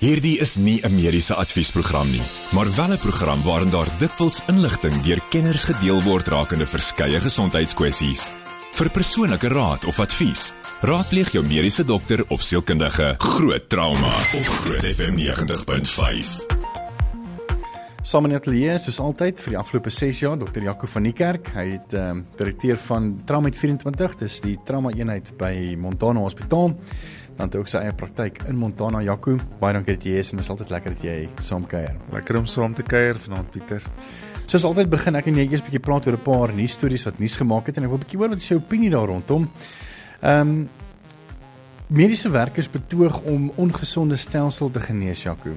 Hierdie is nie 'n mediese adviesprogram nie, maar wel 'n program waarin daar dikwels inligting deur kenners gedeel word rakende verskeie gesondheidskwessies. Vir persoonlike raad of advies, raadpleeg jou mediese dokter of sielkundige. Groot trauma op Groot FM 90.5. Saam in die ateljee soos altyd vir die afgelope 6 jaar Dr. Jaco van die Kerk. Hy het ehm um, direkteur van Trauma 24, dis die trauma eenheid by Montana Hospitaal. Dan het hy ook sy eie praktyk in Montana Jaco. Baie dankie dat jy is en dit is altyd lekker dat jy saam kuier. Lekker om saam te kuier vanaand Pieter. Soos altyd begin ek en jy eers 'n bietjie praat oor 'n paar nuus stories wat nuus gemaak het en ek wil 'n bietjie hoor wat is jou opinie daar rondom. Ehm um, mediese werkers betoog om ongesonde stelsel te genees Jaco.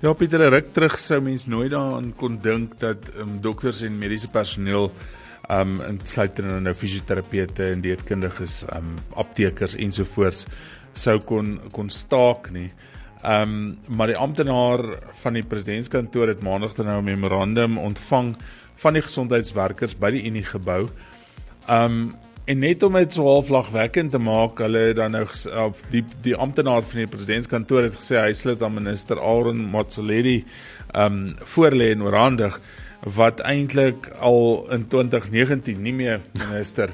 Ja Pieter, ruk terug sou mens nooit daaraan kon dink dat um, dokters en mediese personeel um insluitend nou fisioterapeute en dieetkundiges, um aptekers ensovoorts sou kon kon staak nie. Um maar die amptenaar van die presidentskantoor het maandag dan nou 'n memorandum ontvang van die gesondheidswerkers by die Unie gebou. Um en net om dit so halflagwekkend te maak, hulle dan nou of die die amptenaar van die presidentskantoor het gesê hy sluit aan minister Aaron Motsoaledi um voorlê en oorhandig wat eintlik al in 2019 nie meer minister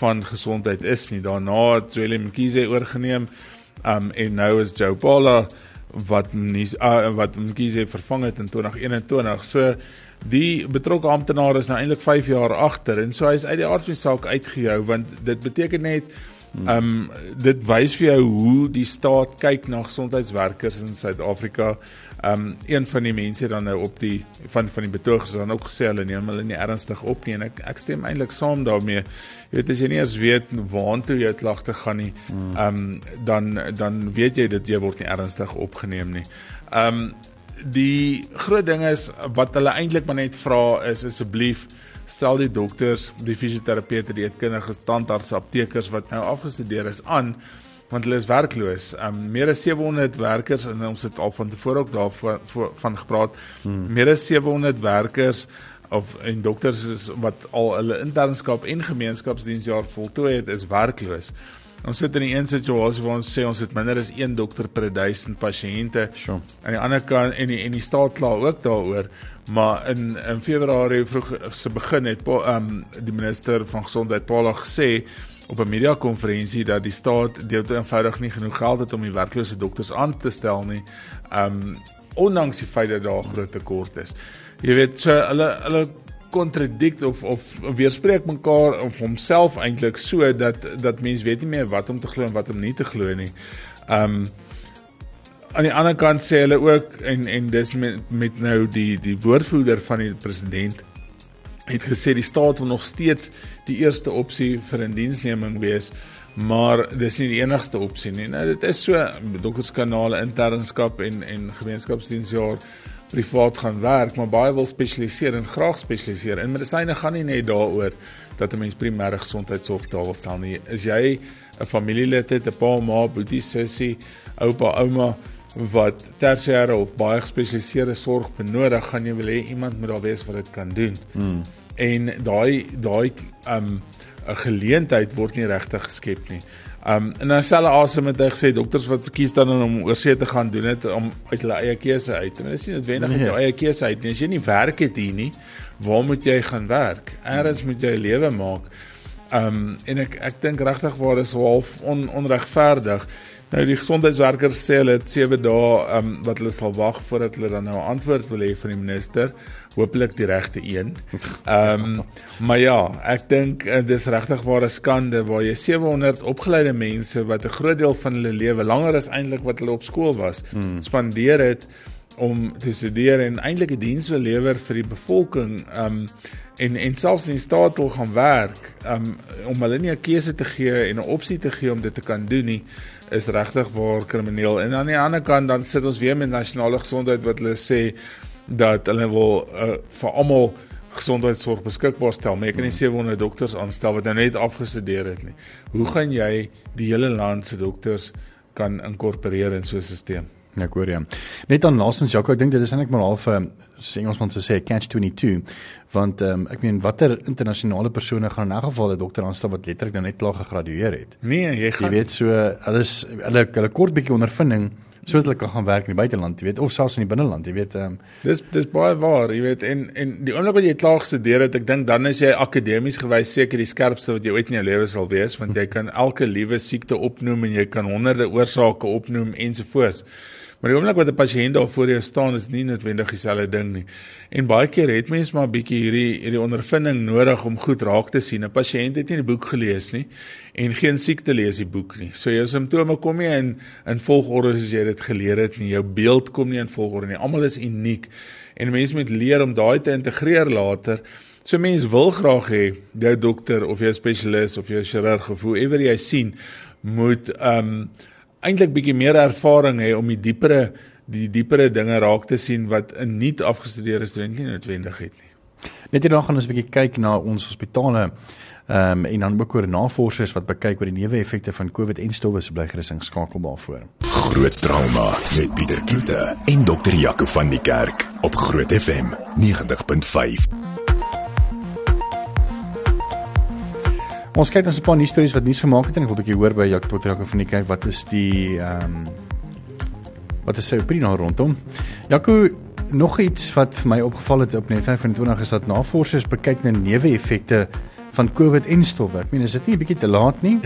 van gesondheid is nie. Daarna het Willem Mkhize oorgeneem. Um en nou is Joe Pala wat nie uh, wat Mkhize vervang het in 2021. So die betrokke amptenaar is nou eintlik 5 jaar agter en so hy is uit die aard van die saak uitgehou want dit beteken net um dit wys vir jou hoe die staat kyk na gesondheidswerkers in Suid-Afrika. Um een van die mense dan nou op die van van die betogers dan ook gesê hulle neem hulle nie ernstig op nie en ek ek stem eintlik saam daarmee. Jy weet as jy nie eens weet waartoe jou klagte gaan nie, um dan dan weet jy dat jy word nie ernstig opgeneem nie. Um die groot ding is wat hulle eintlik maar net vra is asseblief stel die dokters, die fisioterapeute, die eetkundiges, tandarts, aptekers wat nou afgestudeer is aan want hulle is werkloos. Um meer as 700 werkers en ons het al van tevore ook daarvan van gepraat. Hmm. Meer as 700 werkers of en dokters is wat al hulle internskap en gemeenskapsdiensjaar voltooi het is werkloos. Ons sit in 'n een situasie waar ons sê ons het minder as 1 dokter per 1000 pasiënte. Sure. Aan die ander kant en die, en die staat kla ook daaroor, maar in in Februarie vroeg se begin het ehm um, die minister van gesondheid Paula gesê op 'n media konferensie dat die staat dit eenvoudig nie genoeg geld het om die werklose dokters aan te stel nie. Um ondanks die feit dat daar groot tekort is. Jy weet so hulle hulle kontradikt of of weerspreek mekaar of homself eintlik so dat dat mense weet nie meer wat om te glo en wat om nie te glo nie. Um aan die ander kant sê hulle ook en en dis met met nou die die woordvoerder van die president het gesê die staat wil nog steeds die eerste opsie vir 'n diensneming wees, maar dis nie die enigste opsie nie. Nou dit is so dokterskanale internskap en en gemeenskapsdiensjaar privaat gaan werk, maar baie wil spesialiseer en graag spesialiseer. En medisyne gaan nie net daaroor dat 'n mens primêre gesondheidsorg daar wil stel nie. Is jy 'n familielid het, 'n pa, ma, boetie, sussie, oupa, ouma wat tersiêre of baie gespesialiseerde sorg benodig, gaan jy wil hê iemand moet daar wees wat dit kan doen. Hmm. En daai daai um 'n geleentheid word nie regtig geskep nie. Um en dan selfe asem het hy gesê dokters wat verkies dan om oorsee te gaan doen dit om uit hulle eie keuse uit. En dit is nie noodwendig nee. jou eie keuse uit nie. As jy nie werk het hier nie, waar moet jy gaan werk? Eers moet jy 'n lewe maak. Um en ek ek dink regtig waar is half on, onregverdig. Nou die gesondheidswerkers sê hulle het 7 dae um, wat hulle sal wag voordat hulle dan nou 'n antwoord wil hê van die minister. Hoopelik die regte een. Ehm um, maar ja, ek dink uh, dis regtig waar 'n skande waar jy 700 opgeleide mense wat 'n groot deel van hulle lewe langer as eintlik wat hulle op skool was, hmm. spandeer het om te studeer en eintlik 'n diens wil lewer vir die bevolking. Um, en en selfs in die staat wil gaan werk um, om hulle nie 'n keuse te gee en 'n opsie te gee om dit te kan doen nie is regtig waar krimineel. En aan die ander kant dan sit ons weer met nasionale gesondheid wat hulle sê dat hulle wil uh, vir almal gesondheidsorg beskikbaar stel maar jy kan nie 700 dokters aanstel wat nou net afgestudeer het nie. Hoe gaan jy die hele land se dokters kan inkorporeer in so 'n stelsel ek hoor ja. Net dan laasens Jaco, ek dink dit is eintlik maar half 'n uh, sê Engelsman se sê catch 22 want um, ek meen watter internasionale persone gaan in 'n geval 'n dokter aanstel wat letterlik nou net klaar gegradueer het. Nee, jy gaan Jy weet so hulle is hulle hulle kort bietjie ondervinding sodat hulle kan gaan werk in die buiteland, jy weet, of selfs in die binneland, jy weet. Um, dis dis baie waar, jy weet, en en die oomblik wat jy klaar gestudeer het, ek dink dan is jy akademies gewys seker die skerpste wat jy ooit in jou lewe sal wees, want jy kan elke liewe siekte opnoem en jy kan honderde oorsake opnoem ensovoorts. Maar die oomblik wat 'n pasiënt daar voor jou staan is nie noodwendig dieselfde ding nie. En baie keer het mens maar 'n bietjie hierdie hierdie ondervinding nodig om goed raak te sien. 'n Pasiënt het nie die boek gelees nie en geen siekte lees die boek nie. So jou simptome kom nie in in volgorde soos jy dit geleer het nie. Jou beeld kom nie in volgorde nie. Almal is uniek en mense moet leer om daai te integreer later. So mense wil graag hê jou dokter of jou spesialis of jou chirurg of whoever jy sien moet ehm um, eintlik bietjie meer ervaring hê om die diepere die diepere dinge raak te sien wat 'n nuut afgestudeerde student nie noodwendig het nie. Net hierna gaan ons 'n bietjie kyk na ons hospitale ehm um, en dan ook oor navorsers wat bekyk oor die neeweffekte van COVID en stowwe se blygerusing skakel daarvoor. Groot trauma met Pieter Kloete en dokter Jaco van die Kerk op Groot FM 90.5. Ons kyk ons 'n paar nuus stories wat nuus gemaak het en ek wil 'n bietjie hoor by Jaco Jaco van die kerk wat is die ehm um, wat is sy opinie daar rondom? Jaco, nog iets wat vir my opgeval het op net 25 is dat navorsers bekyk na neeweffekte van COVID en stowwe. Ek meen is dit nie 'n bietjie te laat nie?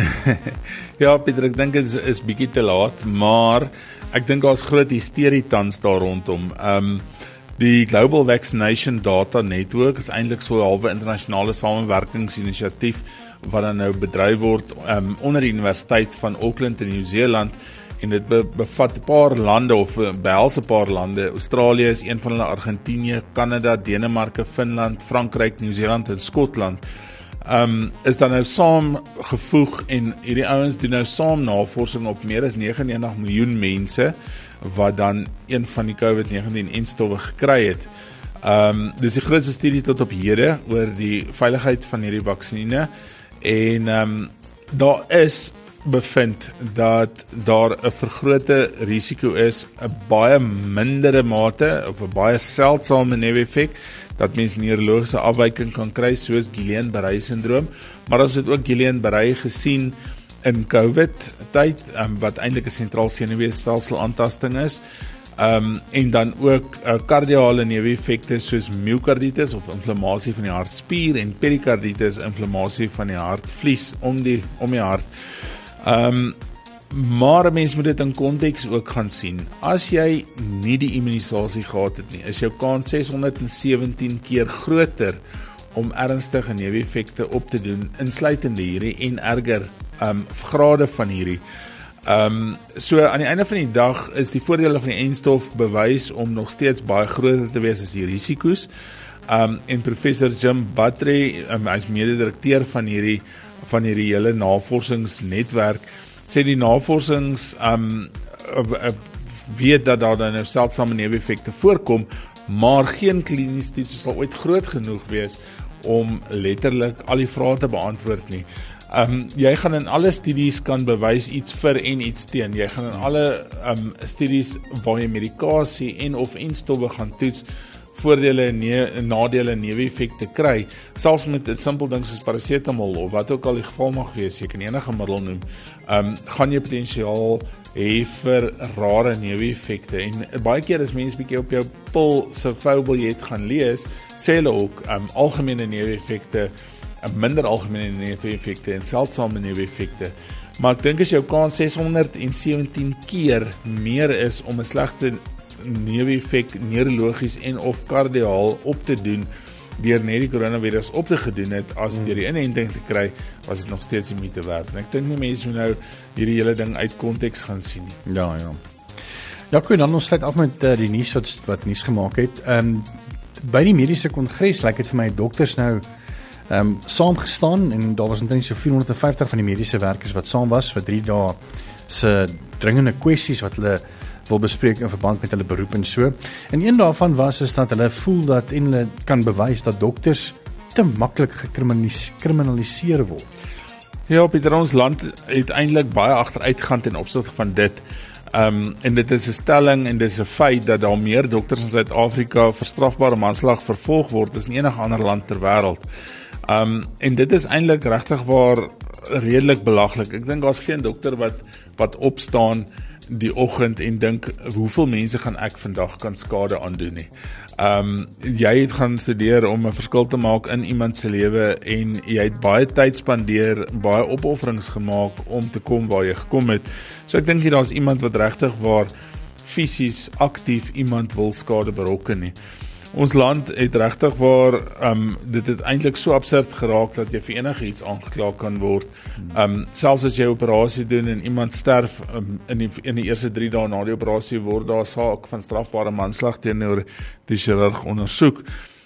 ja, Pieter, ek dink dit is, is bietjie te laat, maar ek dink daar's groot hysterie tans daar rondom. Ehm um, die Global Vaccination Data Network is eintlik so 'n halwe internasionale samewerkingsinisiatief wat dan nou bedryf word um, onder die Universiteit van Auckland in Nieu-Seeland en dit be, bevat 'n paar lande of behels 'n paar lande. Australië is een van hulle, Argentinië, Kanada, Denemarke, Finland, Frankryk, Nieu-Seeland en Skotland. Um is dan nou saam gevoeg en hierdie ouens doen nou saam navorsing op meer as 99 miljoen mense wat dan een van die COVID-19 enstowwe gekry het. Um dis die grootste studie tot op hede oor die veiligheid van hierdie vaksines en ehm um, daar is bevind dat daar 'n vergrote risiko is 'n baie mindere mate of 'n baie seldsame neeweffek dat mens neurologiese afwyking kan kry soos Guillain-Barré sindroom maar ons het ook Guillain-Barré gesien in COVID tyd um, wat eintlik 'n sentraal senuweestelsel aantasting is. Ehm um, en dan ook uh, kardiale neeweffekte soos myokarditis of inflammasie van die hartspier en perikarditis, inflammasie van die hartvlies om die om die hart. Ehm um, maar mense moet dit in konteks ook gaan sien. As jy nie die immunisasie gehad het nie, is jou kans 617 keer groter om ernstige neeweffekte op te doen, insluitende hierdie en erger ehm um, grade van hierdie. Ehm um, so aan die einde van die dag is die voordele van die enstof bewys om nog steeds baie groter te wees as die risiko's. Ehm um, en professor Jim Battery, um, hy's mede-direkteur van hierdie van hierdie hele navorsingsnetwerk, sê die navorsings ehm um, weet dat daar dan nou seldsame neeweffekte voorkom, maar geen kliniese studies sal ooit groot genoeg wees om letterlik al die vrae te beantwoord nie. Ehm um, jy gaan in alle studies kan bewys iets vir en iets teen. Jy gaan in alle ehm um, studies waar jy medikasie en of enstowwe gaan toets voordele en nee, nadele en neeweffekte kry, selfs met 'n simpel ding soos parasetamol of wat ook al die geval mag wees, jy kan enige middel noem. Ehm um, gaan jy potensiaal hê vir rare neeweffekte en baie keer as mense bietjie op jou pil se foubiljet gaan lees, sê hulle ook ehm um, algemene neeweffekte minder algemene neeweffekte en seldsame neeweffekte. Maar ek dink as jou kans 617 keer meer is om 'n slegte neeweffek neurologies en of kardiaal op te doen deur net die koronavirus op te gedoen het as deur die inenting te kry, was dit nog steeds die moeite werd. En ek dink nie mense moet nou hierdie hele ding uit konteks gaan sien nie. Ja, ja. Ja, kyk dan ons sluit af met uh, die nuus wat wat nuus gemaak het. Ehm um, by die mediese kongres lyk like dit vir my dokters nou ehm um, saamgestaan en daar was omtrent so 450 van die mediese werkers wat saam was vir 3 dae se dringende kwessies wat hulle wil bespreek in verband met hulle beroep en so. En een daarvan was is dat hulle voel dat en hulle kan bewys dat dokters te maklik gekriminaliseer word. Ja, Pieter, ons land het eintlik baie agteruitgaan ten opsigte van dit. Ehm um, en dit is 'n stelling en dis 'n feit dat daar meer dokters in Suid-Afrika vir strafbare manslag vervolg word as in enige ander land ter wêreld. Um en dit is eintlik regtig waar redelik belaglik. Ek dink daar's geen dokter wat wat opstaan die oggend en dink hoeveel mense gaan ek vandag kan skade aandoen nie. Ehm um, jy het gaan studeer om 'n verskil te maak in iemand se lewe en jy het baie tyd spandeer, baie opofferings gemaak om te kom waar jy gekom het. So ek dink jy daar's iemand wat regtig waar fisies aktief iemand wil skade berokken nie. Ons land het regtig waar um dit het eintlik so absurd geraak dat jy vir enigiets aangekla kan word. Um selfs as jy 'n operasie doen en iemand sterf um, in die in die eerste 3 dae na die operasie word daar saak van strafbare manslag teenoor die chirurg ondersoek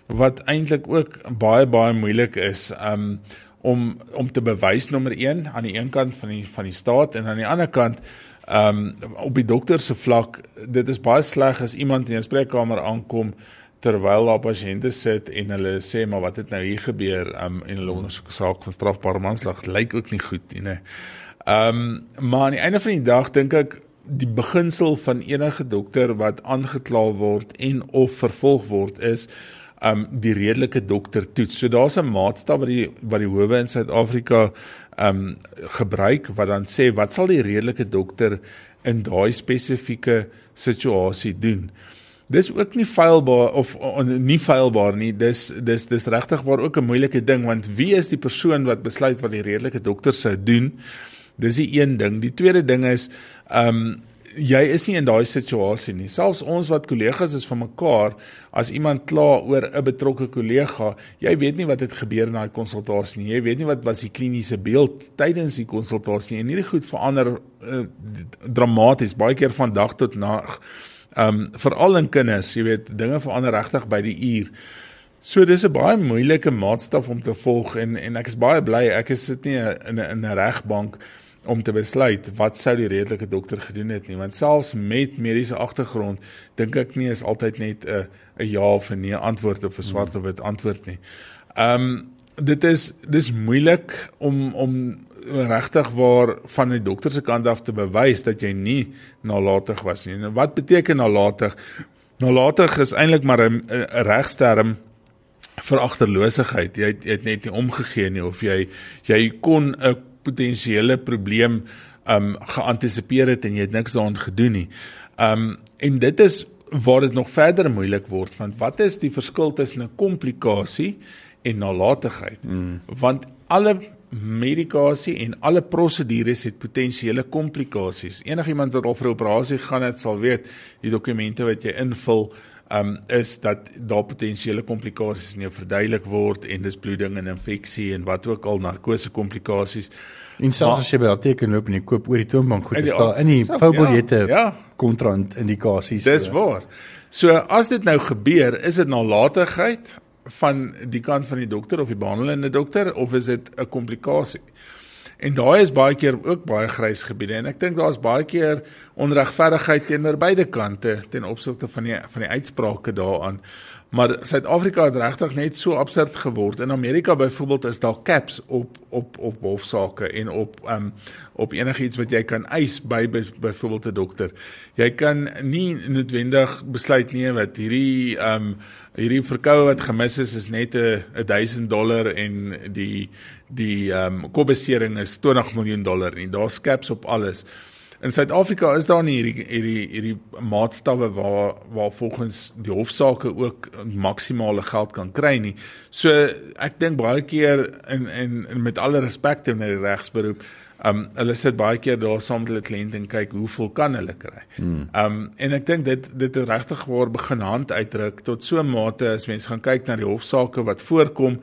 wat eintlik ook baie baie moeilik is um om om te bewys nommer 1 aan die een kant van die van die staat en aan die ander kant um op die dokter se vlak dit is baie sleg as iemand in 'n spreekkamer aankom terwyl daar pasiënte sit en hulle sê maar wat het nou hier gebeur um, en hulle ondersoek saak van strafbare manslag lyk ook nie goed nie. Ehm um, maar aan die einde van die dag dink ek die beginsel van enige dokter wat aangekla word en of vervolg word is um die redelike dokter toets. So daar's 'n maatstaf wat die wat die howe in Suid-Afrika um gebruik wat dan sê wat sal die redelike dokter in daai spesifieke situasie doen. Dis ook nie feilbaar of on, nie feilbaar nie. Dis dis dis regtig waar ook 'n moeilike ding want wie is die persoon wat besluit wat die redelike dokter sou doen? Dis die een ding. Die tweede ding is um jy is nie in daai situasie nie. Selfs ons wat kollegas is van mekaar, as iemand kla oor 'n betrokke kollega, jy weet nie wat het gebeur in daai konsultasie nie. Jy weet nie wat was die kliniese beeld tydens die konsultasie nie. En hierdie goed verander uh, dramaties baie keer van dag tot nag. Um veral in kinders, jy weet, dinge verander regtig by die uur. So dis 'n baie moeilike maatstaf om te volg en en ek is baie bly ek is sit nie in 'n in 'n regbank om te besluit wat sou die redelike dokter gedoen het nie want selfs met mediese agtergrond dink ek nie is altyd net 'n 'n ja of 'n nee antwoord of 'n swart of wit antwoord nie. Ehm um, dit is dis moeilik om om regtig waar van die dokter se kant af te bewys dat jy nie nalatig was nie. Nou wat beteken nalatig? Nalatig is eintlik maar 'n regsterm vir agterlosigheid. Jy het, jy het net nie omgegee nie of jy jy kon 'n potensiële probleem um geantisipeer het en jy het niks daaraan gedoen nie. Um en dit is waar dit nog verder moeilik word want wat is die verskil tussen 'n komplikasie en nalatigheid? Mm. Want alle medikasie en alle prosedures het potensiële komplikasies. Enigiemand wat al vir 'n operasie gaan het, sal weet die dokumente wat jy invul um is dat daar potensiële komplikasies in jou verduidelik word en dis bloeding en infeksie en wat ook al narkose komplikasies. En selfs as jy by teken loop en jy koop oor die toonbank goed, is daar in die foubiljette ja, ja. kontraindikasies. Dis waar. So as dit nou gebeur, is dit nalatigheid van die kant van die dokter of die behandelende dokter of is dit 'n komplikasie? En daai is baie keer ook baie grys gebiede en ek dink daar's baie keer onregverdigheid teenoor beide kante ten opsigte van die van die uitsprake daaraan. Maar Suid-Afrika het regtig net so absurd geword. In Amerika byvoorbeeld is daar caps op op op hofsaake en op um op enigiets wat jy kan eis by byvoorbeeld 'n dokter. Jy kan nie noodwendig besluit nie wat hierdie um hierdie verkoue wat gemis is is net 'n 1000 dollar en die die um kopbesering is 20 miljoen dollar nie. Daar's caps op alles. In Suid-Afrika is daar nie hierdie hierdie hierdie maatstawwe waar waar volgens die hofsaake ook maksimale geld kan kry nie. So ek dink baie keer in en, en met alle respek te my regsberoep Um hulle sit baie keer daar saam met hulle kliënte en kyk hoeveel kan hulle kry. Hmm. Um en ek dink dit dit het regtig waar begin hand uitdruk tot so 'n mate as mense gaan kyk na die hofsaake wat voorkom.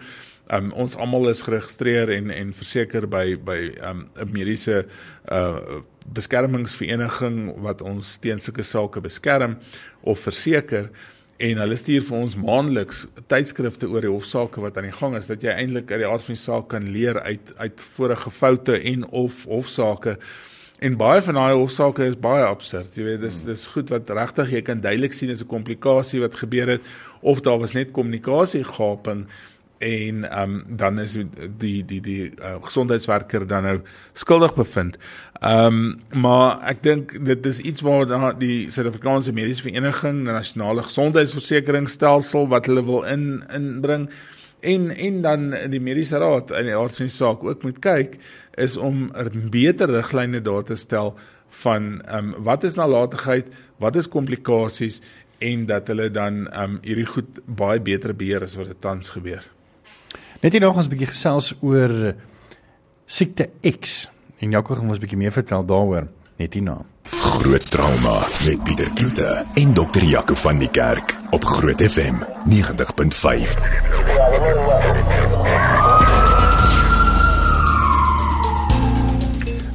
Um ons almal is geregistreer en en verseker by by um 'n mediese uh beskermingsvereniging wat ons teen sulke sake beskerm of verseker en hulle stuur vir ons maandeliks tydskrifte oor die hofsaake wat aan die gang is dat jy eintlik uit die aard van die saak kan leer uit uit vorige foute en of hofsaake. En baie van daai hofsaake is baie absurd jy weet dis dis goed wat regtig jy kan duidelik sien is 'n komplikasie wat gebeur het of daar was net kommunikasie gaping en ehm um, dan is die die die, uh, gesondheidswerker dan nou skuldig bevind. Ehm um, maar ek dink dit is iets waar dan die Suid-Afrikaanse Mediese Vereniging, die nasionale gesondheidsversekeringsstelsel wat hulle wil in inbring en en dan die mediese raad in die aard van die saak ook moet kyk is om er beter riglyne daar te stel van ehm um, wat is nalatigheid, wat is komplikasies en dat hulle dan ehm um, hierdie goed baie beter beheer as wat dit tans gebeur. Net hier nog ons 'n bietjie gesels oor siekte X en Jaco gaan ons 'n bietjie meer vertel daaroor net hierna. Groot trauma met Pieter Kloete en dokter Jaco van die Kerk op Groot FM 90.5.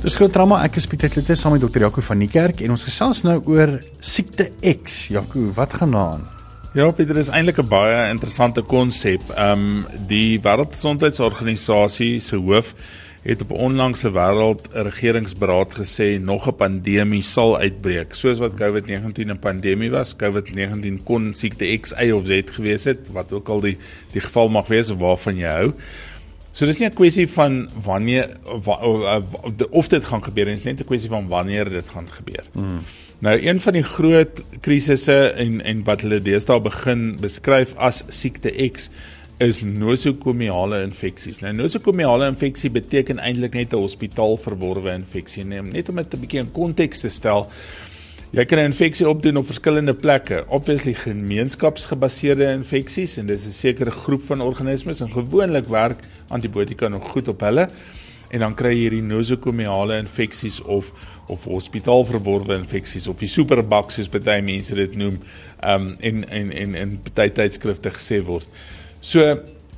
Dis groot trauma. Ek is Pieter Kloete saam met dokter Jaco van die Kerk en ons gesels nou oor siekte X. Jaco, wat gaan daaraan? Ja, Pieter is eintlik 'n baie interessante konsep. Ehm um, die Wêreldgesondheidsorganisasie se hoof het op onlangse wêreld regeringsberaad gesê nog 'n pandemie sal uitbreek. Soos wat COVID-19 'n pandemie was, COVID-19 kon siekte X, Y of Z gewees het, wat ook al die die geval mag wees waarvan jy hou. So dis nie 'n kwessie van wanneer wa, of dit gaan gebeur nie, dis net 'n kwessie van wanneer dit gaan gebeur. Mm. Nou een van die groot krisisse en en wat hulle deesdae begin beskryf as siekte X is nosokomiale infeksies. Nou nosokomiale infeksie beteken eintlik net 'n hospitaalverworwe infeksie. Neem net om dit 'n bietjie in konteks te stel. Jy kan 'n infeksie opdoen op verskillende plekke. Obviously gemeenskapsgebaseerde infeksies en dis 'n sekere groep van organismes en gewoonlik werk antibiotika nog goed op hulle. En dan kry jy hierdie nosokomiale infeksies of of hospitaalverworwe infeksies of die superbug soos baie mense dit noem. Um en en en in baie tydskrifte gesê word. So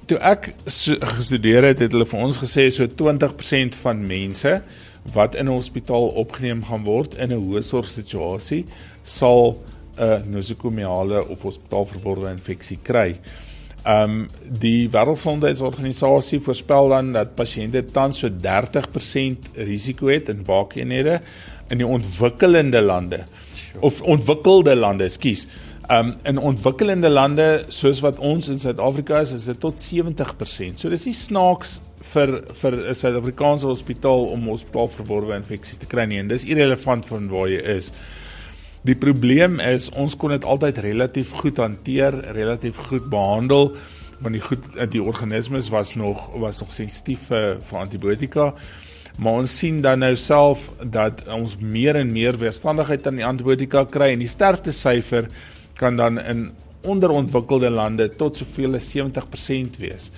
toe ek so, gestudeer het, het hulle vir ons gesê so 20% van mense wat in 'n hospitaal opgeneem gaan word in 'n hoë sorg situasie sal 'n nosokomiale of hospitaalverworwe infeksie kry. Um die Wêreldgesondheidsorganisasie voorspel dan dat pasiënte tans so 30% risiko het in waakeenhede in die ontwikkelende lande of ontwikkelde lande, ekskuus. Um in ontwikkelende lande soos wat ons in Suid-Afrika is, is dit tot 70%. So dis nie snaaks vir vir 'n Suid-Afrikaanse hospitaal om hospitaalverworwe infeksies te kry nie en dis irrelevant van waar jy is. Die probleem is ons kon dit altyd relatief goed hanteer, relatief goed behandel want die goed die organismes was nog was nog sensitief vir, vir antibiotika. Maar ons sien dan nou self dat ons meer en meer weerstandigheid aan die antibiotika kry en die sterfte syfer kan dan in onderontwikkelde lande tot soveel as 70% wees.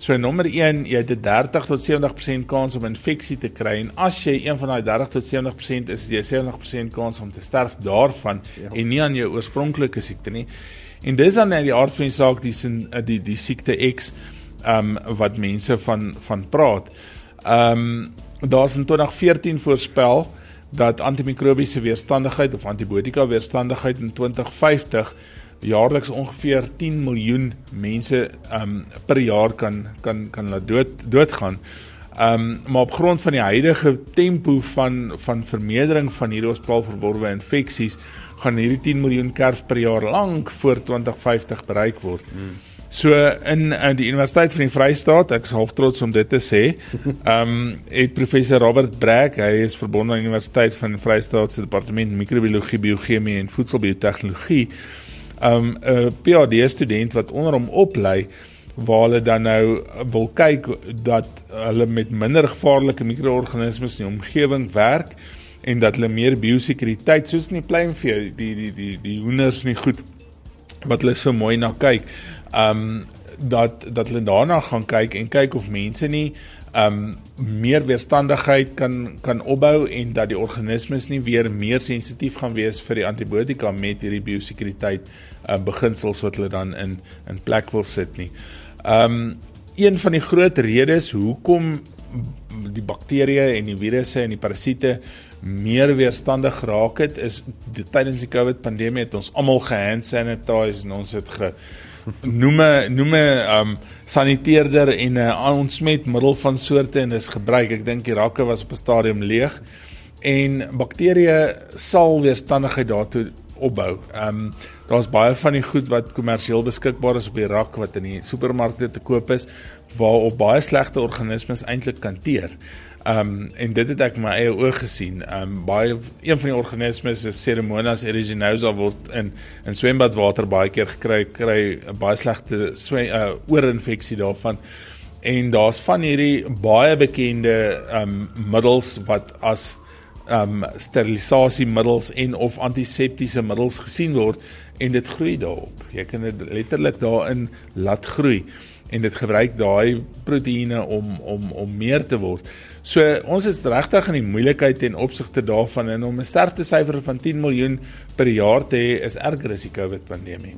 So nommer 1, jy het 'n 30 tot 70% kans om infeksie te kry en as jy een van daai 30 tot 70% is, jy 70% kans om te sterf daarvan ja. en nie aan jou oorspronklike siekte nie. En dis dan net die aard van die saak die die die siekte X ehm um, wat mense van van praat. Ehm um, daar's in 2014 voorspel dat antimikrobiese weerstandigheid of antibiotika weerstandigheid in 2050 jaarliks ongeveer 10 miljoen mense um per jaar kan kan kan laat dood doodgaan. Um maar op grond van die huidige tempo van van vermeerdering van hierdie hospitaalverworwe infeksies gaan hierdie 10 miljoen kerf per jaar lank voor 2050 bereik word. Hmm. So in in die Universiteit van die Vrystaat, ek is half trots om dit te sê. Ehm um, het professor Robert Bragg, hy is verbonde aan die Universiteit van die Vrystaat se departement microbiologie, biochemie en voedselbiotehnologie. Um, 'n PhD student wat onder hom oplei waar hulle dan nou wil kyk dat hulle met minder gevaarlike mikroorganismes in die omgewing werk en dat hulle meer biosekuriteit soos in die pluimvee die die die die hoenders nie goed wat hulle so mooi na kyk. Um dat dat hulle daarna gaan kyk en kyk of mense nie um meer weerstandigheid kan kan opbou en dat die organismes nie weer meer sensitief gaan wees vir die antibiotika met hierdie biosekuriteit um beginsels wat hulle dan in in plek wil sit nie. Um een van die groot redes hoekom die bakterieë en die virusse en die parasiete meer weerstandig geraak het is tydens die COVID pandemie het ons almal gehand sanitize en ons het ge noeme noeme um saniteerder en 'n uh, ontsmetmiddel van soorte en is gebruik. Ek dink die rakke was op 'n stadium leeg en bakterieë sal weerstandigheid daartoe opbou. Um daar's baie van die goed wat kommersieel beskikbaar is op die rak wat in die supermarkte te koop is waarop baie slegte organismes eintlik kan teer. Um en dit het ek my eie oë gesien. Um baie een van die organismes is Pseudomonas aeruginosa word in in swembadwater baie keer gekry kry 'n baie slegte swem uh, oorinfeksie daarvan. En daar's van hierdie baie bekende um middels wat as um sterilisasiemiddels en of antiseptiese middels gesien word en dit groei daarop. Jy kan dit letterlik daarin laat groei en dit gebruik daai proteïene om om om meer te word. So ons is regtig in die moeilikheid ten opsigte daarvan en om 'n sterftesyfer van 10 miljoen per jaar te hê is erger as die COVID pandemie.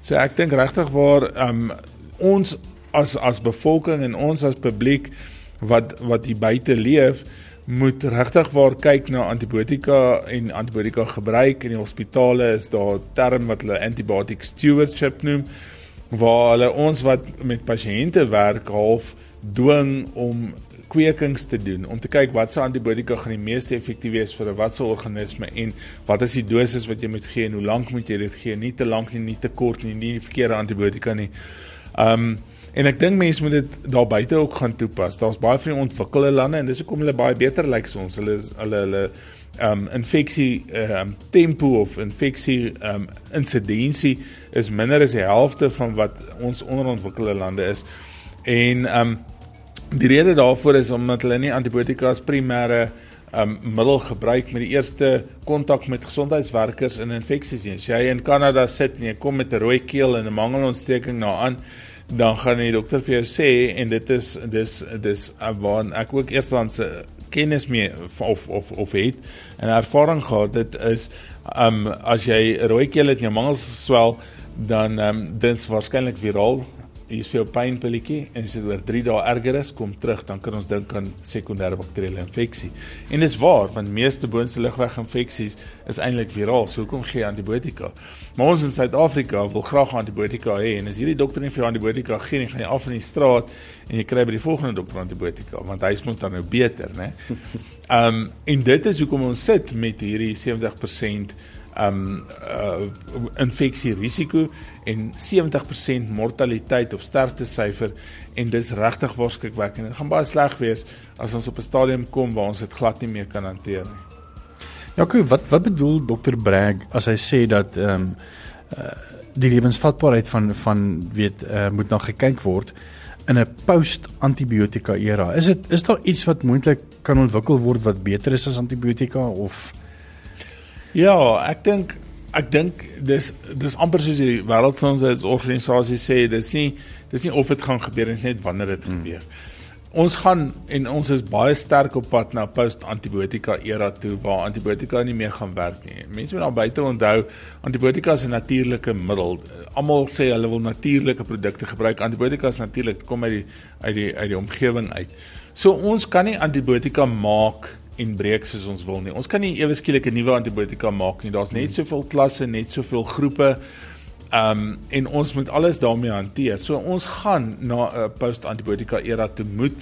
So ek dink regtig waar um ons as as bevolking en ons as publiek wat wat hier buite leef moet regtig waar kyk na antibiotika en antibiotika gebruik in die hospitale is daar 'n term wat hulle antibiotic stewardship noem waar hulle ons wat met pasiënte werk half dwing om kwekings te doen om te kyk watse antibiotika gaan die meeste effektief wees vir 'n watse organisme en wat is die dosis wat jy moet gee en hoe lank moet jy dit gee nie te lank nie nie te kort nie nie die verkeerde antibiotika nie. Um en ek dink mense moet dit daar buite ook gaan toepas. Daar's baie van die ontwikkelde lande en dis hoekom hulle baie beter lyk like as ons. Hulle is hulle hulle um infeksie um tempo of infeksie um insidensie is minder as die helfte van wat ons onderontwikkelde lande is. En um die rede daarvoor is omdat hulle nie antibiotika as primêre um middel gebruik met die eerste kontak met gesondheidswerkers in infeksies nie. As jy in Kanada sit en jy kom met 'n rooi keel en 'n mangelontsteking na aan, dan gaan die dokter vir jou sê en dit is dis dis waar ek ook eerstens kennis mee of of of het en ervaring gehad dit is um as jy rooi keel het en jou mangels swel dan um dit's waarskynlik viraal hier is vir jou pynpilletjie en as dit oor 3 dae erger is, kom terug, dan kan ons dink aan sekondêre bakterieële infeksie. En dis waar, want meeste boonste lugweg infeksies is eintlik viraal. So hoekom gee antibiotika? Maar ons in Suid-Afrika wil graag antibiotika hê en as hierdie dokter nie vir jou antibiotika gee nie, gaan jy af in die straat en jy kry by die volgende dokter antibiotika, want hy is mos dan nou beter, né? Ehm um, en dit is hoekom ons sit met hierdie 70% um uh, infeksie risiko en 70% mortaliteit of sterftesyfer en dis regtig waarskuwekend. Dit gaan baie sleg wees as ons op 'n stadium kom waar ons dit glad nie meer kan hanteer nie. Ja, okay, wat wat bedoel dokter Bragg as hy sê dat um, uh, die lewensvatbaarheid van van weet uh, moet na gekyk word in 'n post-antibiotika era. Is dit is daar iets wat moontlik kan ontwikkel word wat beter is as antibiotika of Ja, ek dink ek dink dis dis amper soos die wêreldgesondheidsorganisasie sê, dis nie dis nie of dit gaan gebeur nie, dis net wanneer dit hmm. gebeur. Hmm. Ons gaan en ons is baie sterk op pad na post-antibiotika era toe waar antibiotika nie meer gaan werk nie. Mense moet dan buite onthou, antibiotika is 'n natuurlike middel. Almal sê hulle wil natuurlike produkte gebruik. Antibiotika is natuurlik kom uit die uit die uit die omgewing uit. So ons kan nie antibiotika maak en breek soos ons wil nie. Ons kan nie ewe skielik 'n nuwe antibiotika maak nie. Daar's net soveel klasse, net soveel groepe. Um en ons moet alles daarmee hanteer. So ons gaan na 'n post-antibiotika era toe moet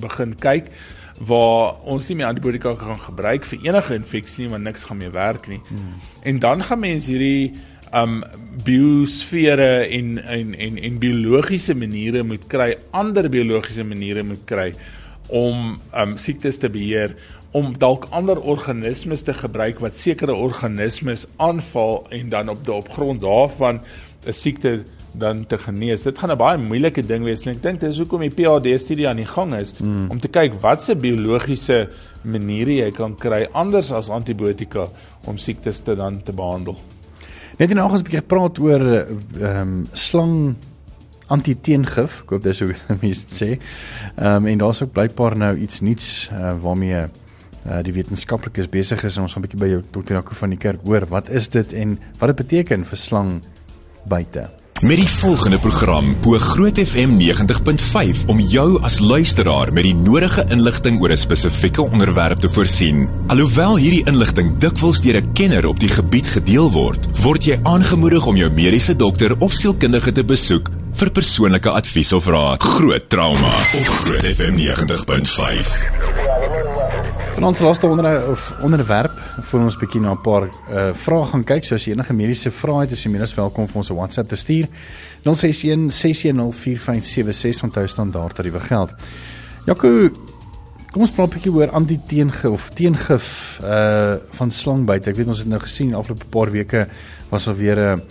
begin kyk waar ons nie meer antibiotika kan gebruik vir enige infeksie nie want niks gaan meer werk nie. Hmm. En dan gaan mense hierdie um biosfere en en en en biologiese maniere moet kry, ander biologiese maniere moet kry om um siektes te beheer om dalk ander organismes te gebruik wat sekere organismes aanval en dan op op grond daarvan 'n siekte dan te genees. Dit gaan 'n baie moeilike ding wees en ek dink dis hoekom die PhD studie aan die gang is hmm. om te kyk watse biologiese maniere jy kan kry anders as antibiotika om siektes te dan te behandel. Net en algens 'n bietjie praat oor ehm um, slang antiteengif, ek hoop dis hoe mense dit sê. Ehm um, en daar's ook blykbaar nou iets nuuts uh, waarmee uh, die wetenskaplikes besig is en ons gaan 'n bietjie by jou dokter Jaco van die kerk hoor wat is dit en wat dit beteken vir slang buite. Met die volgende program bo Groot FM 90.5 om jou as luisteraar met die nodige inligting oor 'n spesifieke onderwerp te voorsien. Alhoewel hierdie inligting dikwels deur 'n kenner op die gebied gedeel word, word jy aangemoedig om jou mediese dokter of sielkundige te besoek vir persoonlike advies of raad. Groot trauma op Groot FM 90.5. Van ons laaste onder of onderwerp vir ons bietjie na 'n paar uh vrae gaan kyk. So as jy enige mediese vrae het, is jy minstens welkom vir ons 'n WhatsApp te stuur. 061 6104576 onthou standaard tariewe geld. Jaco, kom ons praat 'n bietjie oor antiteengif of teengif uh van slangbyte. Ek weet ons het nou gesien afloop 'n paar weke was al weer 'n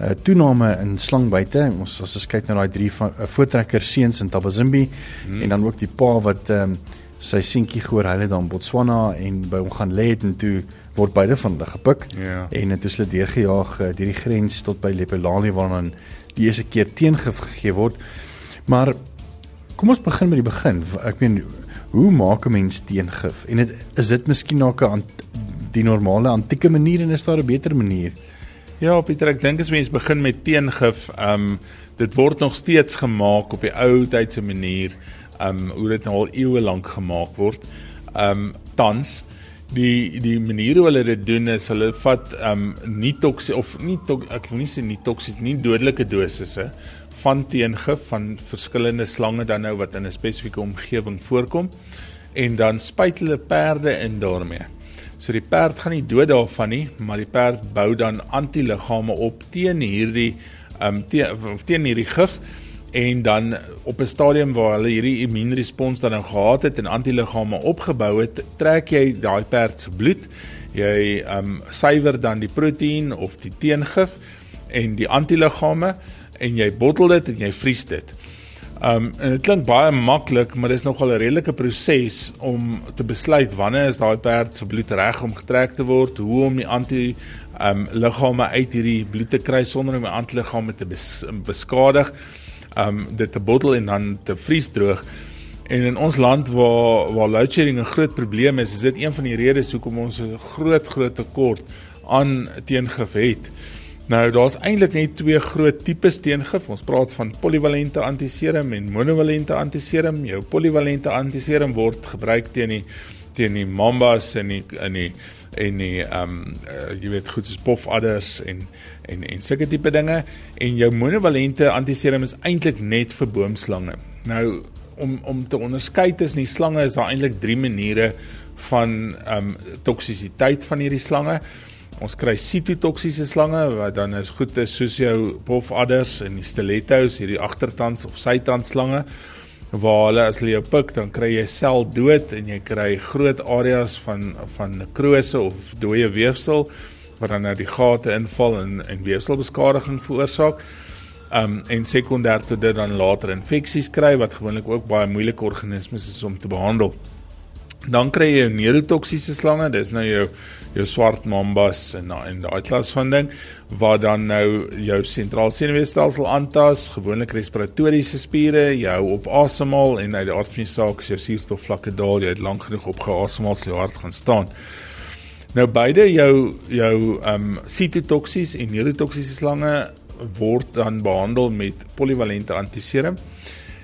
uh, toename in slangbyte. Ons as ons kyk na daai drie van uh, voortrekker seuns in Tabazimbi hmm. en dan ook die pa wat ehm um, sy seentjie gehoor het dan Botswana en by hom gaan lê en toe word beide van hulle gepik Ja. en het hulle deurgejaag uh, deur die grens tot by Lepelani waar dan die eerste keer teengif gegee word. Maar kom ons begin met die begin. Ek meen hoe maak 'n mens teengif? En dit is dit miskien na 'n die normale antieke manier en is daar 'n beter manier? Ja, Pieter, ek dink as mens begin met teengif, ehm um, dit word nog steeds gemaak op die ou tydse manier, um, hoe dit nou al eeue lank gemaak word. Um, tans die die manier hoe hulle dit doen is hulle vat um, nie toksies of nie tok, ek wil nie sê nie toksies nie dodelike dosisse van teengif van verskillende slange dan nou wat in 'n spesifieke omgewing voorkom en dan spuit hulle perde in daarmee. So die perd gaan nie dood daarvan nie, maar die perd bou dan antiliggame op teen hierdie um, teen, teen hierdie gif en dan op 'n stadium waar hulle hierdie immuunrespons dan nou gehad het en antiliggame opgebou het, trek jy daai perd se bloed. Jy ehm um, suiwer dan die proteïen of die teengif en die antiliggame en jy bottel dit en jy vries dit. Um en dit klink baie maklik, maar dis nogal 'n redelike proses om te besluit wanneer is daai perd se bloed reg om getrek te word, hoe om die anti um liggame uit hierdie bloed te kry sonder om die antiliggame te bes, beskadig. Um dit te bottel en dan te vriesdroog. En in ons land waar waar load shedding 'n groot probleem is, is dit een van die redes hoekom ons 'n groot groot tekort aan teengif het. Nou daar's eintlik net twee groot tipes teengif. Ons praat van polivalente antiserum en monovalente antiserum. Jou polivalente antiserum word gebruik teen die teen die mambas en die in die en die ehm um, uh, jy weet goed soos pofadders en en en sulke tipe dinge en jou monovalente antiserum is eintlik net vir boomslange. Nou om om te onderskei tussen die slange is daar eintlik drie maniere van ehm um, toksisiteit van hierdie slange. Ons kry sitotoksiese slange wat dan is goed is soos jou pofadders en die stilettos, hierdie agtertands of sytandslange waar hulle as hulle jou pik dan kry jy sel dood en jy kry groot areas van van nekrose of dooie weefsel wat dan nou die gate inval en en weefselbeskadiging veroorsaak. Um en sekondêr tot dit dan later infeksies kry wat gewoonlik ook baie moeilike organismes is om te behandel. Dan kry jy neurotoksiese slange, dis nou jou jou swart mambas en en daai klas van ding waar dan nou jou sentraal senuweestelsel aantas, gewoonlik respiratoriese spiere, jou op asemhaal en uit die aard van die saak is jou suurstofvlakke daal, jy het lank genoeg opgeasemhaal so jou hart gaan staan. Nou beide jou jou ehm um, sitotoksies en neurotoksiese slange word dan behandel met polivalente antiserum.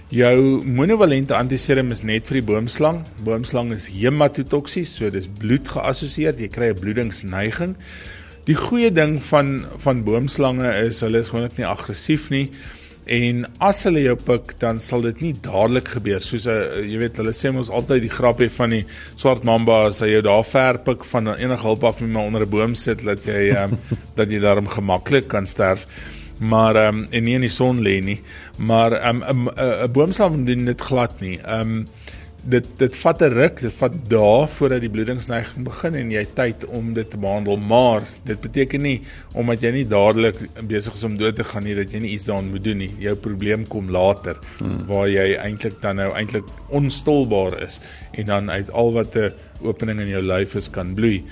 Jou monovalente antiserum is net vir die boomslang. Boomslang is hematotoksies, so dis bloed geassosieer, jy kry 'n bloedingsneiging. Die goeie ding van van boomslange is hulle is gewoonlik nie aggressief nie en as hulle jou pik dan sal dit nie dadelik gebeur soos 'n jy weet hulle sê mos altyd die grapie van die swart mamba as hy jou daar ver pik van enige hulp af met my onder 'n boom sit dat jy um, dat jy daarom gemaklik kan sterf maar ehm um, en nie in die son lê nie maar ehm, 'n um, 'n boomslang doen dit glad nie. Ehm um, dit dit vat 'n ruk, dit vat dae voordat die bloedingsneiging begin en jy tyd om dit te behandel, maar dit beteken nie omdat jy nie dadelik besig is om dood te gaan nie dat jy nie iets daaraan moet doen nie. Jou probleem kom later hmm. waar jy eintlik dan nou eintlik onstolbaar is en dan uit al wat 'n opening in jou lyf is kan bloei.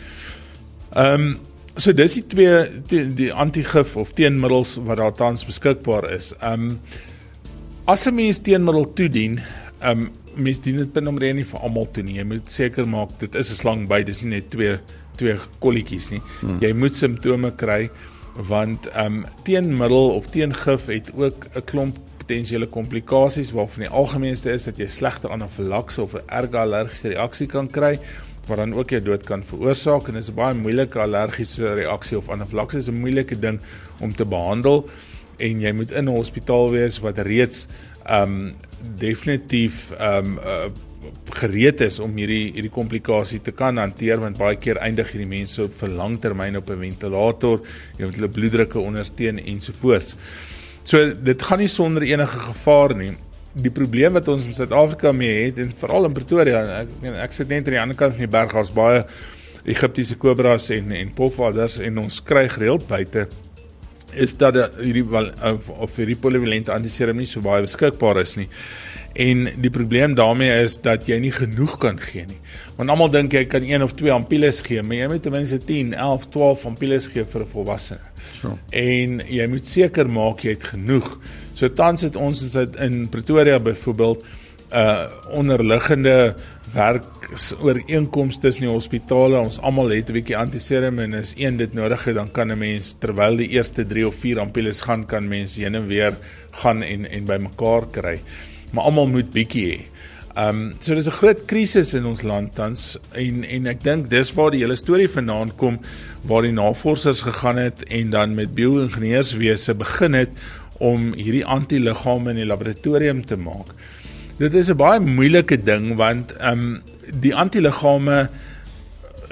Ehm um, so dis die twee die, die antigif of teenmiddels wat daar tans beskikbaar is. Ehm um, as 'n mens teenmiddel toedien, ehm um, mens dien dit binne omtrent nie vir almal toe nie. Jy moet seker maak dit is 'n slang by, dis nie net twee twee kolletjies nie. Hmm. Jy moet simptome kry want ehm um, teenmiddel of teengif het ook 'n klomp potensiële komplikasies waarvan die algemeenste is dat jy slegte anafilakse of 'n erge allergiese reaksie kan kry wat dan ook jou dood kan veroorsaak en dit is 'n baie moeilike allergiese reaksie of anafilakse is 'n moeilike ding om te behandel en jy moet in 'n hospitaal wees wat reeds ehm um, definitief ehm um, uh, gereed is om hierdie hierdie komplikasie te kan hanteer want baie keer eindig hierdie mense op vir langtermyn op 'n ventilator, jy moet hulle bloeddrukke ondersteun ensovoorts. So dit gaan nie sonder enige gevaar nie. Die probleem wat ons in Suid-Afrika mee het en veral in Pretoria, ek meen ek sit net aan die ander kant van die berg, daar's baie Egiptiese kobras en en pofadders en ons kry gereeld buite is dat hierdie of, of hierdie polivalente antiserum nie so baie beskikbaar is nie. En die probleem daarmee is dat jy nie genoeg kan gee nie. Want almal dink jy kan 1 of 2 ampulles gee, maar jy moet ten minste 10, 11, 12 ampulles gee vir 'n volwassene. So. En jy moet seker maak jy het genoeg. So tans het ons in Pretoria byvoorbeeld 'n uh, onderliggende werksooreenkomste tussen die hospitale. Ons almal het 'n bietjie antiserum en as een dit nodig het, dan kan 'n mens terwyl die eerste 3 of 4 ampulles gaan, kan mense heen en weer gaan en en bymekaar kry. Maar almal moet bietjie hê. Ehm um, so dis 'n groot krisis in ons land tans en en ek dink dis waar die hele storie vanaand kom waar die navorsers gegaan het en dan met bio-ingenieurswese begin het om hierdie antiliggame in die laboratorium te maak. Dit is 'n baie moeilike ding want ehm um, die antiliggame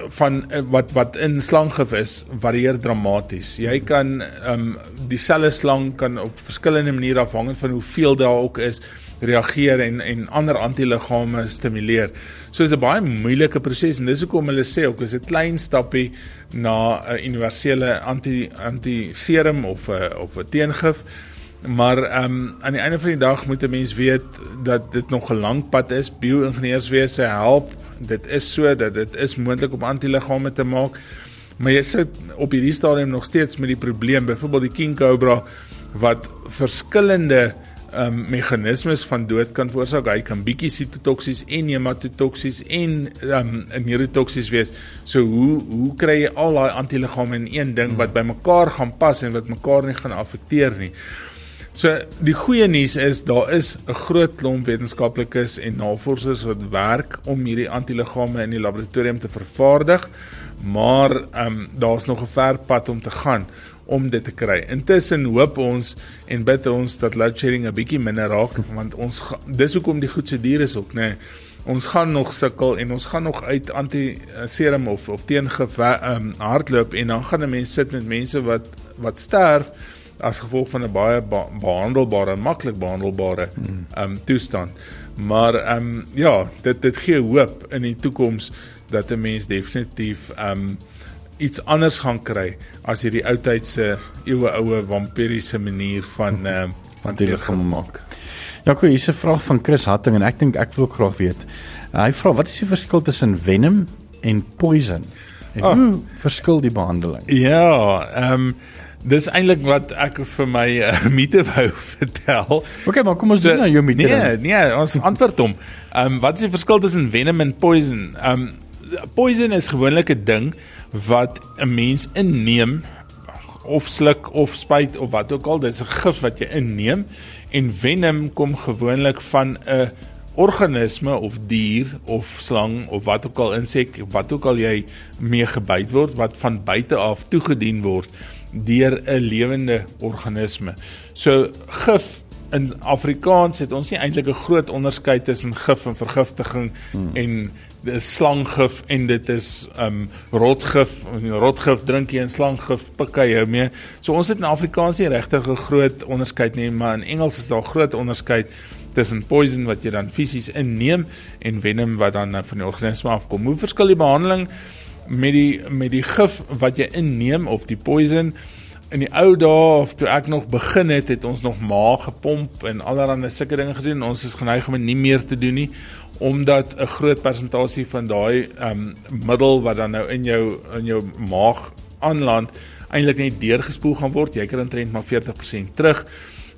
van uh, wat wat in slanggif is varieer dramaties. Jy kan ehm um, dieselfde slang kan op verskillende maniere afhangend van hoeveel daar ook is reageer en en ander antiliggame stimuleer. So is 'n baie moeilike proses en dis hoekom hulle sê ook is 'n klein stappie na 'n universele anti anti serum of 'n of 'n teengif. Maar ehm um, aan die einde van die dag moet 'n mens weet dat dit nog 'n lang pad is. Bio-ingenieurswese help. Dit is so dat dit is moontlik om antiliggame te maak. Maar jy sit op hierdie stadium nog steeds met die probleem, byvoorbeeld die king cobra wat verskillende ehm um, meganismes van dood kan veroorsaak. Hy kan bietjie sitotoksies en hematotoksies en ehm um, neurotoksies wees. So hoe hoe kry jy al daai antiliggame in een ding wat by mekaar gaan pas en wat mekaar nie gaan affekteer nie? So die goeie nuus is daar is 'n groot klomp wetenskaplikes en navorsers wat werk om hierdie antiliggame in die laboratorium te vervaardig, maar ehm um, daar's nog 'n ver pad om te gaan om dit te kry. Intussen hoop ons en bid ons dat load shedding 'n bietjie minder raak want ons dis hoekom die goed se duur is ook, nê. Nee, ons gaan nog sukkel en ons gaan nog uit anti serum of of teen ehm um, hardloop en dan gaan 'n mens sit met mense wat wat sterf as gevolg van 'n baie ba behandelbare, maklik behandelbare hmm. ehm um, toestand. Maar ehm um, ja, dit dit gee hoop in die toekoms dat 'n mens definitief ehm um, iets anders gaan kry as hierdie ou tydse eeue oue vampiriese manier van ehm um, van gaan maak. Ja, kom hier's 'n vraag van Chris Hatting en ek dink ek wil ook graag weet. Hy vra wat is die verskil tussen venom en poison? En oh. hoe verskil die behandeling? Ja, ehm um, Dis eintlik wat ek vir my uh, mite wou vertel. OK, maar kom ons so, doen nou jou mite. Nee, nee, ons antwoord hom. Ehm um, wat is die verskil tussen venom en poison? Ehm um, poison is gewoonlik 'n ding wat 'n mens inneem of sluk of spuit of wat ook al, dit is 'n gif wat jy inneem en venom kom gewoonlik van 'n organisme of dier of slang of wat ook al insek wat ook al jy mee gebyt word wat van buite af toegedien word deur 'n lewende organisme. So gif in Afrikaans het ons nie eintlik 'n groot onderskeid tussen gif en vergiftiging hmm. en dis slanggif en dit is um rotgif en rotgif drink jy en slanggif pik jy mee. So ons het in Afrikaans nie regtig 'n groot onderskeid nie, maar in Engels is daar groot onderskeid tussen poison wat jy dan fisies inneem en venom wat dan van die organisme afkom. Hoe verskil die behandeling? Met die met die gif wat jy inneem of die poison. In die ou dae of toe ek nog begin het het ons nog maag gepomp en allerlei sulke dinge gedoen. Ons is geneig om dit nie meer te doen nie omdat 'n groot persentasie van daai um middel wat dan nou in jou in jou maag aanland eintlik net deurgespoel gaan word. Jy kry omtrent maar 40% terug.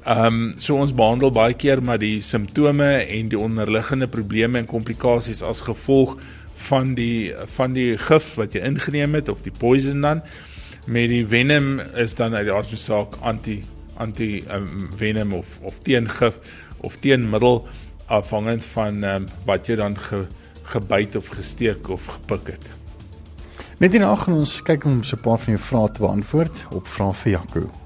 Ehm um, so ons behandel baie keer maar die simptome en die onderliggende probleme en komplikasies as gevolg van die van die gif wat jy ingeneem het of die poison dan met die venom is dan uit die aard van saak anti anti um, venom of of teengif of teenmiddel afhangend van um, wat jy dan ge, gebyt of gesteek of gepik het. Net hierna gaan ons kyk om so 'n paar van jou vrae te beantwoord op vrae vir Jaco.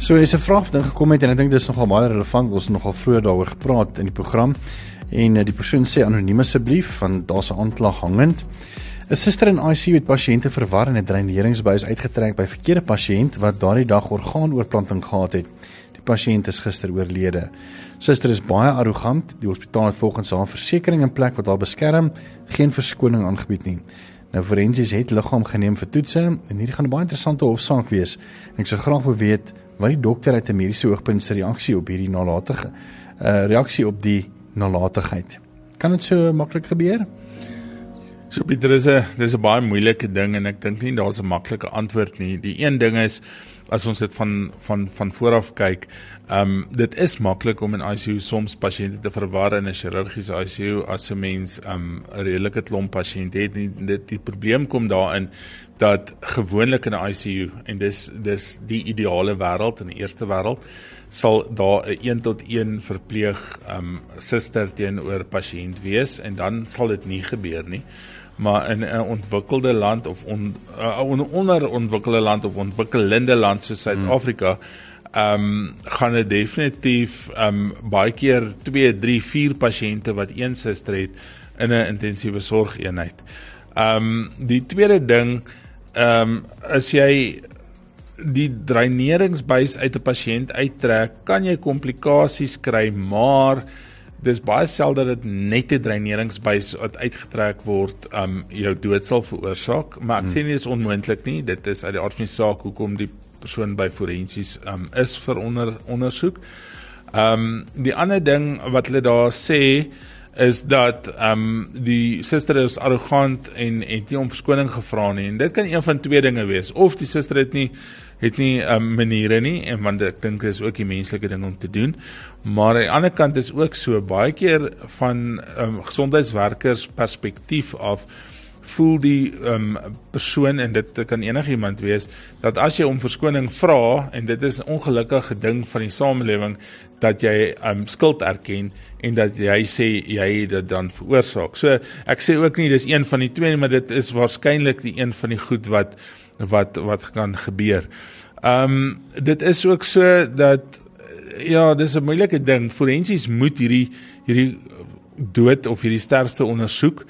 So is 'n vraag wat ingekom het en ek dink dit is nogal baie relevant. Ons het nogal vroeër daaroor gepraat in die program. En uh, die persoon sê anoniem asseblief want daar's 'n aanklag hangend. 'n Suster in ICU het pasiënte verwar en 'n dreineringsbuis uitgetrek by verkeerde pasiënt wat daardie dag orgaanoorplanting gehad het. Die pasiënt is gister oorlede. Suster is baie arrogant. Die hospitaal het volgens haar versekerings in plek wat haar beskerm, geen verskoning aangebied nie. Nou forensies het liggaam geneem vir toetse en hierdie gaan 'n baie interessante hofsaak wees. Ek sou graag wil weet wat die dokter uit 'n mediese oogpunt se reaksie op hierdie nalatige uh reaksie op die nalatigheid. Kan dit so maklik gebeur? So Pieter, dis 'n dis 'n baie moeilike ding en ek dink nie daar's 'n maklike antwoord nie. Die een ding is as ons dit van van van vooraf kyk, ehm um, dit is maklik om in ICU soms pasiënte te verwar in 'n chirurgiese ICU as 'n mens ehm um, 'n redelike klomp pasiënte het. Nie, dit die probleem kom daarin dat gewoonlik in 'n ICU en dis dis die ideale wêreld in die eerste wêreld sal daar 'n 1 tot 1 verpleeg um, suster teenoor pasiënt wees en dan sal dit nie gebeur nie maar in 'n ontwikkelde land of on, uh, onderontwikkelde land of ontwikkelende land soos Suid-Afrika ehm um, gaan dit definitief ehm um, baie keer 2, 3, 4 pasiënte wat een suster het in 'n intensiewe sorgeenheid. Ehm um, die tweede ding ehm um, as jy die dreineringsbuis uit 'n pasiënt uittrek, kan jy komplikasies kry, maar dis baie selde dat dit net 'n dreineringsbuis wat uitgetrek word, um jou dood sal veroorsaak, maar ek hmm. sê nie dis onmoontlik nie. Dit is uit die aard van die saak hoekom die persoon by forensies um is vir onder ondersoek. Um die ander ding wat hulle daar sê is dat um die suster is arrogant en het nie om verskoning gevra nie. En dit kan een van twee dinge wees. Of die suster het nie het nie 'n um, ehm, maniere nie en want ek dink dit is ook die menslike ding om te doen. Maar aan die ander kant is ook so baie keer van um, gesondheidswerkers perspektief af voel die um, persoon en dit kan enigiemand wees dat as jy om verskoning vra en dit is 'n ongelukkige ding van die samelewing dat jy um, skuld erken en dat jy sê jy het dit dan veroorsaak. So ek sê ook nie dis een van die twee nie, maar dit is waarskynlik die een van die goed wat wat wat kan gebeur. Ehm um, dit is ook so dat ja, dis 'n moeilike ding. Forensies moet hierdie hierdie dood of hierdie sterfte ondersoek.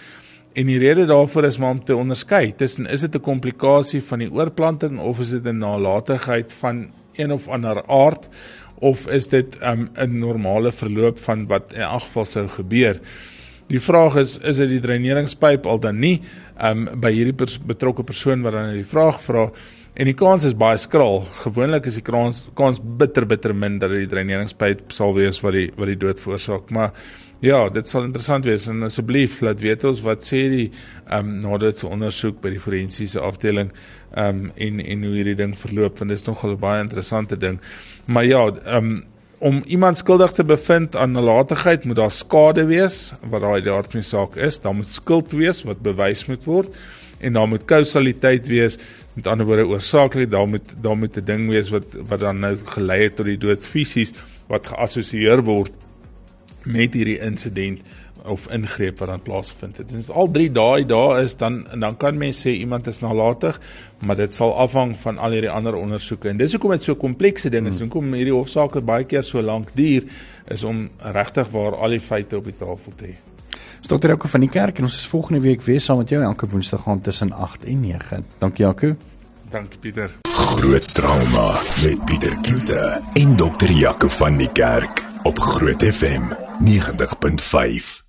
En die rede daarvoor is maar om te onderskei tussen is dit 'n komplikasie van die oorplanting of is dit 'n nalatigheid van een of ander aard of is dit um, 'n um, normale verloop van wat in elk geval sou gebeur. Die vraag is is dit die dreineringspyp al dan nie um by hierdie pers betrokke persoon wat dan die vraag vra en die kans is baie skraal. Gewoonlik is die kans kans bitter bitter min dat dit die dreineringspyp sal wees wat die wat die dood veroorsaak. Maar ja, dit sal interessant wees en asseblief laat weet ons wat sê die um nadat se ondersoek by die forensiese afdeling um en en hoe hierdie ding verloop want dit is nogal 'n baie interessante ding. Maar ja, um om iemand skuldig te bevind aan nalatigheid moet daar skade wees wat daai daar van die saak is, dan moet skuld wees wat bewys moet word en dan moet kausaliteit wees met ander woorde oorsaaklik dan moet dan moet 'n ding wees wat wat dan nou gelei het tot die dood fisies wat geassosieer word met hierdie insident of ingreep wat dan plaasgevind het. Dit is al 3 dae daar is dan en dan kan mens sê iemand is nalatig, maar dit sal afhang van al hierdie ander ondersoeke. En dis hoekom dit so komplekse ding is. Hmm. Hoekom hierdie hofsaake baie keer so lank duur is om regtig waar al die feite op die tafel te hê. Dr. Jaco van die kerk en ons is volgende week weer saam met jou elke woensdag gaan tussen 8 en 9. Dankie Jaco. Dankie Pieter. Groot trauma met Pieter Kloete en Dr. Jaco van die kerk op Groot FM 90.5.